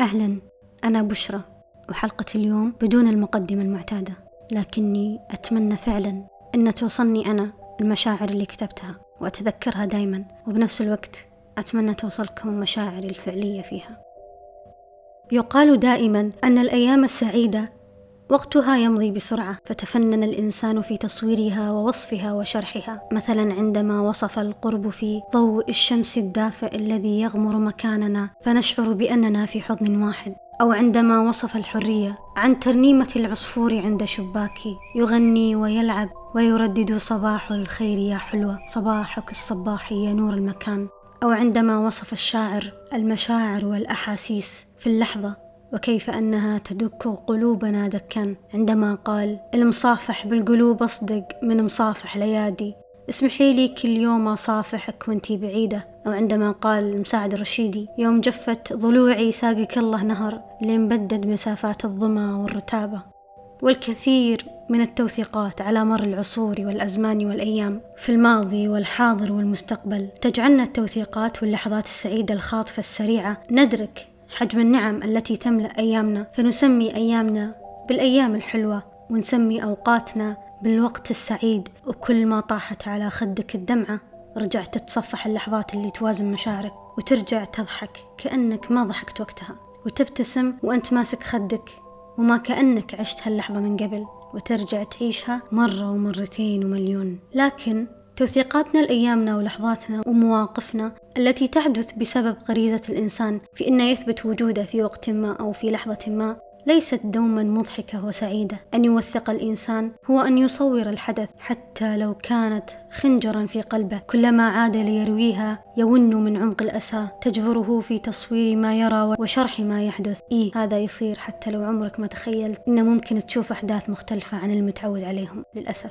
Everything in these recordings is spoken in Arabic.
أهلا. أنا بشرى وحلقة اليوم بدون المقدمة المعتادة. لكني أتمنى فعلا أن توصلني أنا المشاعر اللي كتبتها وأتذكرها دايما. وبنفس الوقت أتمنى توصلكم مشاعري الفعلية فيها. يقال دائما أن الأيام السعيدة وقتها يمضي بسرعة. فتفنن الإنسان في تصويرها ووصفها وشرحها. مثلا عندما وصف القرب في ضوء الشمس الدافئ الذي يغمر مكاننا فنشعر بأننا في حضن واحد. أو عندما وصف الحرية عن ترنيمة العصفور عند شباكي يغني ويلعب ويردد صباح الخير يا حلوة صباحك الصباح يا نور المكان. أو عندما وصف الشاعر المشاعر والأحاسيس في اللحظة وكيف أنها تدك قلوبنا دكا عندما قال المصافح بالقلوب أصدق من مصافح ليادي. اسمحي لي كل يوم أصافحك وأنتي بعيدة. أو عندما قال المساعد الرشيدي يوم جفت ضلوعي ساقك الله نهر لين بدد مسافات الظما والرتابة. والكثير من التوثيقات على مر العصور والأزمان والأيام في الماضي والحاضر والمستقبل تجعلنا التوثيقات واللحظات السعيدة الخاطفة السريعة ندرك حجم النعم التي تملأ أيامنا. فنسمي أيامنا بالأيام الحلوة ونسمي أوقاتنا بالوقت السعيد. وكل ما طاحت على خدك الدمعة رجعت تتصفح اللحظات اللي توازن مشاعرك وترجع تضحك كأنك ما ضحكت وقتها. وتبتسم وأنت ماسك خدك وما كأنك عشت هاللحظة من قبل. وترجع تعيشها مرة ومرتين ومليون. لكن توثيقاتنا لأيامنا ولحظاتنا ومواقفنا التي تحدث بسبب غريزة الإنسان في أنه يثبت وجوده في وقت ما أو في لحظة ما ليست دوما مضحكة وسعيدة. أن يوثق الإنسان هو أن يصور الحدث حتى لو كانت خنجرا في قلبه. كلما عاد ليرويها يون من عمق الأسى تجبره في تصوير ما يرى وشرح ما يحدث. إيه هذا يصير حتى لو عمرك ما تخيلت إنه ممكن تشوف أحداث مختلفة عن المتعود عليهم للأسف.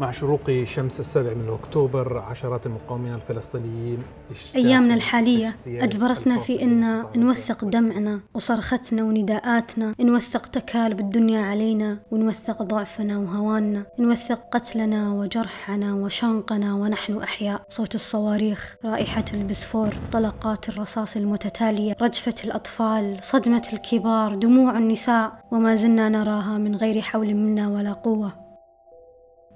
مع شروق شمس السابع من أكتوبر عشرات المقاومين الفلسطينيين أيامنا الحالية أجبرتنا في أن نوثق دمعنا وصرختنا ونداءاتنا نوثق تكالب الدنيا علينا ونوثق ضعفنا وهواننا نوثق قتلنا وجرحنا وشنقنا ونحن أحياء. صوت الصواريخ رائحة البسفور طلقات الرصاص المتتالية رجفة الأطفال صدمة الكبار دموع النساء وما زلنا نراها من غير حول منا ولا قوة.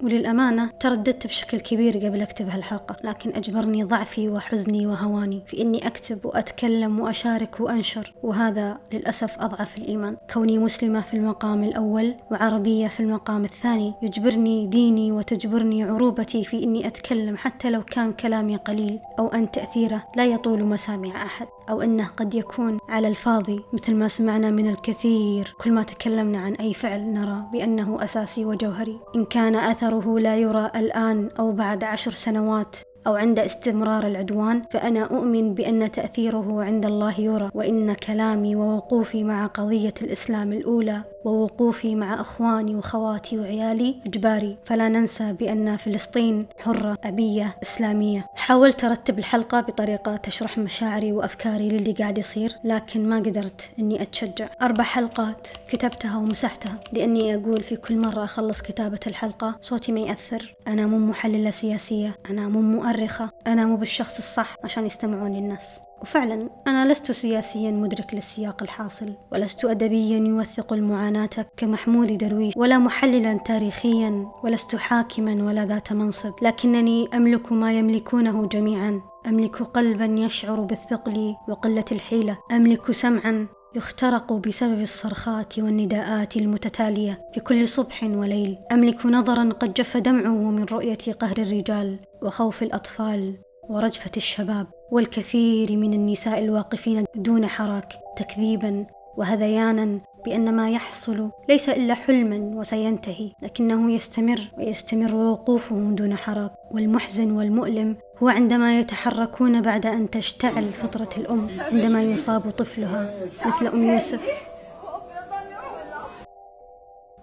وللأمانة ترددت بشكل كبير قبل أكتب هالحلقة لكن أجبرني ضعفي وحزني وهواني في إني أكتب وأتكلم وأشارك وأنشر وهذا للأسف أضعف الإيمان. كوني مسلمة في المقام الأول وعربية في المقام الثاني يجبرني ديني وتجبرني عروبتي في إني أتكلم حتى لو كان كلامي قليل أو أن تأثيره لا يطول مسامع أحد. أو أنه قد يكون على الفاضي مثل ما سمعنا من الكثير. كل ما تكلمنا عن أي فعل نرى بأنه أساسي وجوهري. إن كان أثره لا يرى الآن أو بعد عشر سنوات أو عند استمرار العدوان فأنا أؤمن بأن تأثيره عند الله يرى وإن كلامي ووقوفي مع قضية الإسلام الأولى ووقوفي مع أخواني وخواتي وعيالي إجباري. فلا ننسى بأن فلسطين حرة أبية إسلامية. حاولت أرتب الحلقة بطريقة تشرح مشاعري وأفكاري للي قاعد يصير لكن ما قدرت أني أتشجع. أربع حلقات كتبتها ومسحتها لأني أقول في كل مرة أخلص كتابة الحلقة صوتي ما يأثر. أنا مو محللة سياسية أنا مو مؤرخة. أنا مو بالشخص الصح عشان يستمعون للناس. وفعلا أنا لست سياسيا مدرك للسياق الحاصل ولست أدبيا يوثق المعاناة كمحمود درويش ولا محللا تاريخيا ولست حاكما ولا ذات منصب. لكنني أملك ما يملكونه جميعا. أملك قلبا يشعر بالثقل وقلة الحيلة. أملك سمعا يخترق بسبب الصرخات والنداءات المتتالية في كل صبح وليل. أملك نظرا قد جف دمعه من رؤية قهر الرجال وخوف الأطفال ورجفة الشباب والكثير من النساء الواقفين دون حراك تكذيبا وهذيانا بأن ما يحصل ليس إلا حلما وسينتهي لكنه يستمر ويستمر وقوفهم دون حراك والمحزن والمؤلم هو عندما يتحركون بعد أن تشتعل فطرة الأم عندما يصاب طفلها مثل أم يوسف.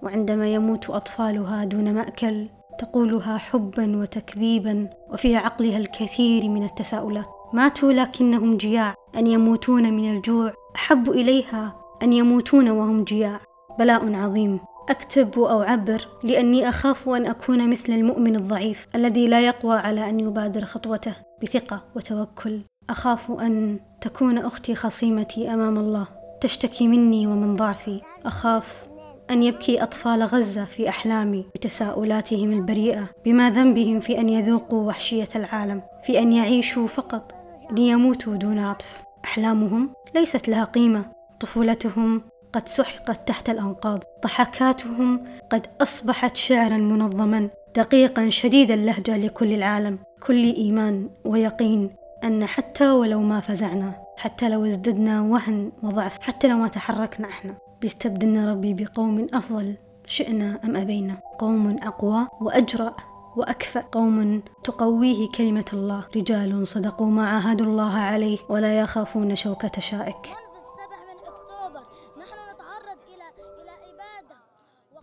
وعندما يموت أطفالها دون مأكل تقولها حبا وتكذيبا وفي عقلها الكثير من التساؤلات. ماتوا لكنهم جياع أن يموتون من الجوع. أحب إليها أن يموتون وهم جياع. بلاء عظيم. أكتب أو أعبر لأني أخاف أن أكون مثل المؤمن الضعيف الذي لا يقوى على أن يبادر خطوته بثقة وتوكل. أخاف أن تكون أختي خصيمتي أمام الله. تشتكي مني ومن ضعفي. أخاف أن يبكي أطفال غزة في أحلامي بتساؤلاتهم البريئة بما ذنبهم في أن يذوقوا وحشية العالم في أن يعيشوا فقط ليموتوا دون عطف. أحلامهم ليست لها قيمة. طفولتهم قد سحقت تحت الأنقاض ضحكاتهم قد أصبحت شعرا منظما دقيقا شديد اللهجة لكل العالم. كل إيمان ويقين أن حتى ولو ما فزعنا حتى لو ازددنا وهن وضعف حتى لو ما تحركنا إحنا بيستبدلنا ربي بقوم أفضل شئنا أم أبينا؟ قوم أقوى وأجرأ وأكفأ. قوم تقويه كلمة الله رجال صدقوا ما عاهدوا الله عليه ولا يخافون شوكة شائك.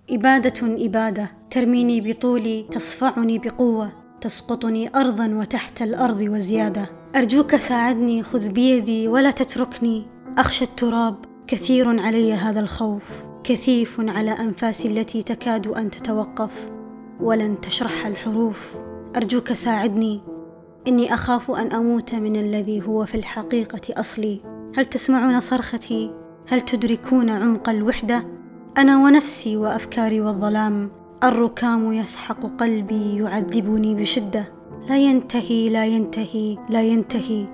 إبادة إبادة ترميني بطولي تصفعني بقوة تسقطني أرضا وتحت الأرض وزيادة. أرجوك ساعدني خذ بيدي ولا تتركني. أخشى التراب كثير علي هذا الخوف. كثيف على أنفاسي التي تكاد أن تتوقف. ولن تشرح الحروف. أرجوك ساعدني. إني أخاف أن أموت من الذي هو في الحقيقة أصلي. هل تسمعون صرختي؟ هل تدركون عمق الوحدة؟ أنا ونفسي وأفكاري والظلام الركام يسحق قلبي يعذبني بشدة. لا ينتهي لا ينتهي لا ينتهي.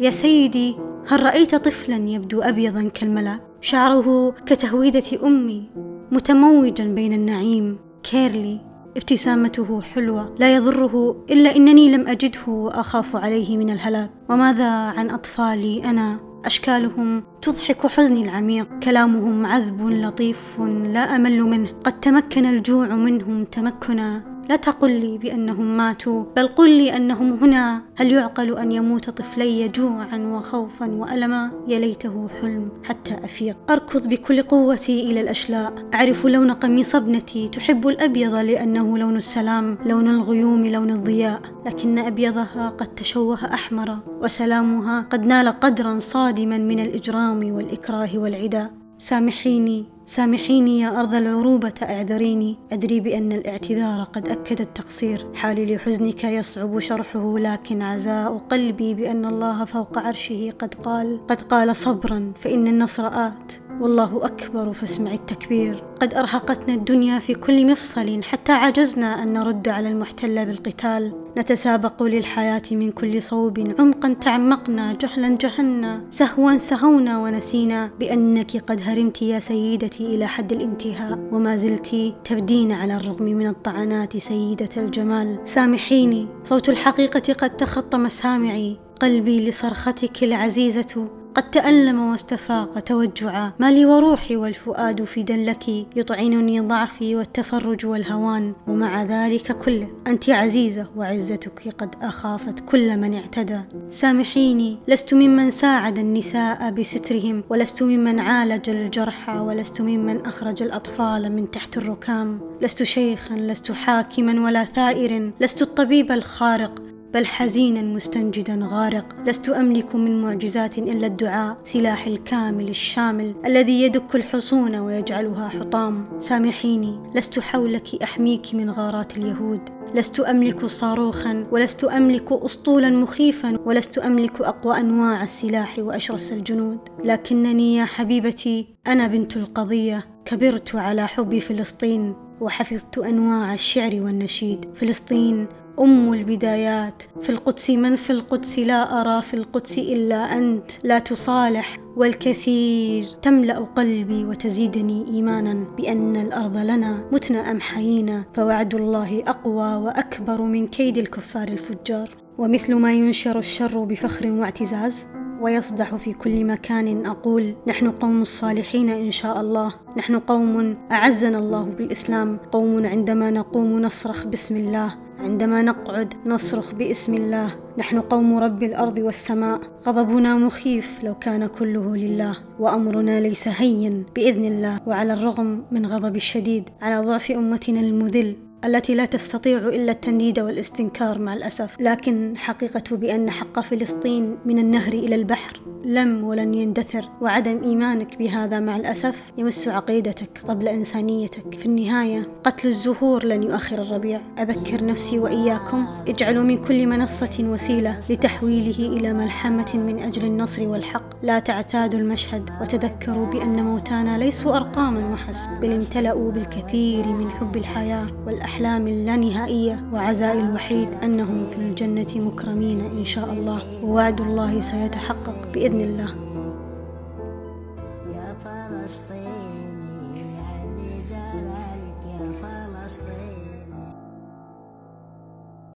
يا سيدي هل رأيت طفلا يبدو ابيضا كالملا؟ شعره كتهويدة أمي متموجا بين النعيم. كيرلي ابتسامته حلوة. لا يضره إلا إنني لم أجده وأخاف عليه من الهلاك. وماذا عن أطفالي أنا؟ أشكالهم تضحك حزني العميق. كلامهم عذب لطيف لا أمل منه. قد تمكن الجوع منهم تمكنا. لا تقل لي بأنهم ماتوا بل قل لي أنهم هنا. هل يعقل أن يموت طفلي جوعا وخوفا وألما؟ يا ليته حلم حتى أفيق. أركض بكل قوتي إلى الأشلاء. أعرف لون قميص ابنتي. تحب الأبيض لأنه لون السلام لون الغيوم لون الضياء. لكن أبيضها قد تشوه أحمر وسلامها قد نال قدرا صادما من الإجرام والإكراه والعداء سامحيني سامحيني يا أرض العروبة اعذريني أدري بأن الاعتذار قد أكد التقصير. حالي لحزنك يصعب شرحه لكن عزاء قلبي بأن الله فوق عرشه قد قال قد قال صبرا فإن النصر آت. والله أكبر فاسمع التكبير. قد أرهقتنا الدنيا في كل مفصل حتى عجزنا أن نرد على المحتل بالقتال. نتسابق للحياة من كل صوب. عمقا تعمقنا جهلا جهلنا سهوا سهونا ونسينا بأنك قد هرمت يا سيدتي إلى حد الانتهاء. وما زلت تبدين على الرغم من الطعنات سيدة الجمال. سامحيني صوت الحقيقة قد تخطى مسامعي قلبي لصرختك العزيزة قد تألم واستفاق توجعا. ما لي وروحي والفؤاد في دلك يطعنني ضعفي والتفرج والهوان. ومع ذلك كله أنت عزيزة وعزتك قد أخافت كل من اعتدى. سامحيني لست ممن ساعد النساء بسترهم ولست ممن عالج الجرحى ولست ممن أخرج الأطفال من تحت الركام. لست شيخا لست حاكما ولا ثائر لست الطبيب الخارق. بل حزينا مستنجدا غارق. لست أملك من معجزات إلا الدعاء سلاح الكامل الشامل الذي يدك الحصون ويجعلها حطام. سامحيني لست حولك أحميك من غارات اليهود. لست أملك صاروخا ولست أملك أسطولا مخيفا ولست أملك أقوى أنواع السلاح وأشرس الجنود. لكنني يا حبيبتي أنا بنت القضية. كبرت على حب فلسطين وحفظت أنواع الشعر والنشيد. فلسطين أم البدايات. في القدس من في القدس لا أرى في القدس إلا أنت. لا تصالح والكثير. تملأ قلبي وتزيدني إيمانا بأن الأرض لنا. متنا أم حيينا؟ فوعد الله أقوى وأكبر من كيد الكفار الفجار. ومثل ما ينشر الشر بفخر واعتزاز ويصدح في كل مكان. أقول نحن قوم الصالحين إن شاء الله. نحن قوم أعزنا الله بالإسلام. قوم عندما نقوم نصرخ بسم الله. عندما نقعد نصرخ باسم الله. نحن قوم رب الأرض والسماء. غضبنا مخيف لو كان كله لله. وأمرنا ليس هين بإذن الله. وعلى الرغم من غضب الشديد على ضعف أمتنا المذل. التي لا تستطيع إلا التنديد والاستنكار مع الأسف. لكن حقيقة بأن حق فلسطين من النهر إلى البحر لم ولن يندثر وعدم إيمانك بهذا مع الأسف يمس عقيدتك قبل إنسانيتك. في النهاية قتل الزهور لن يؤخر الربيع. أذكر نفسي وإياكم اجعلوا من كل منصة وسيلة لتحويله إلى ملحمة من أجل النصر والحق. لا تعتادوا المشهد وتذكروا بأن موتانا ليسوا أرقاما وحسب بل امتلأوا بالكثير من حب الحياة والأحلام اللانهائية وعزاء الوحيد أنهم في الجنة مكرمين إن شاء الله. ووعد الله سيتحقق بإذن الله.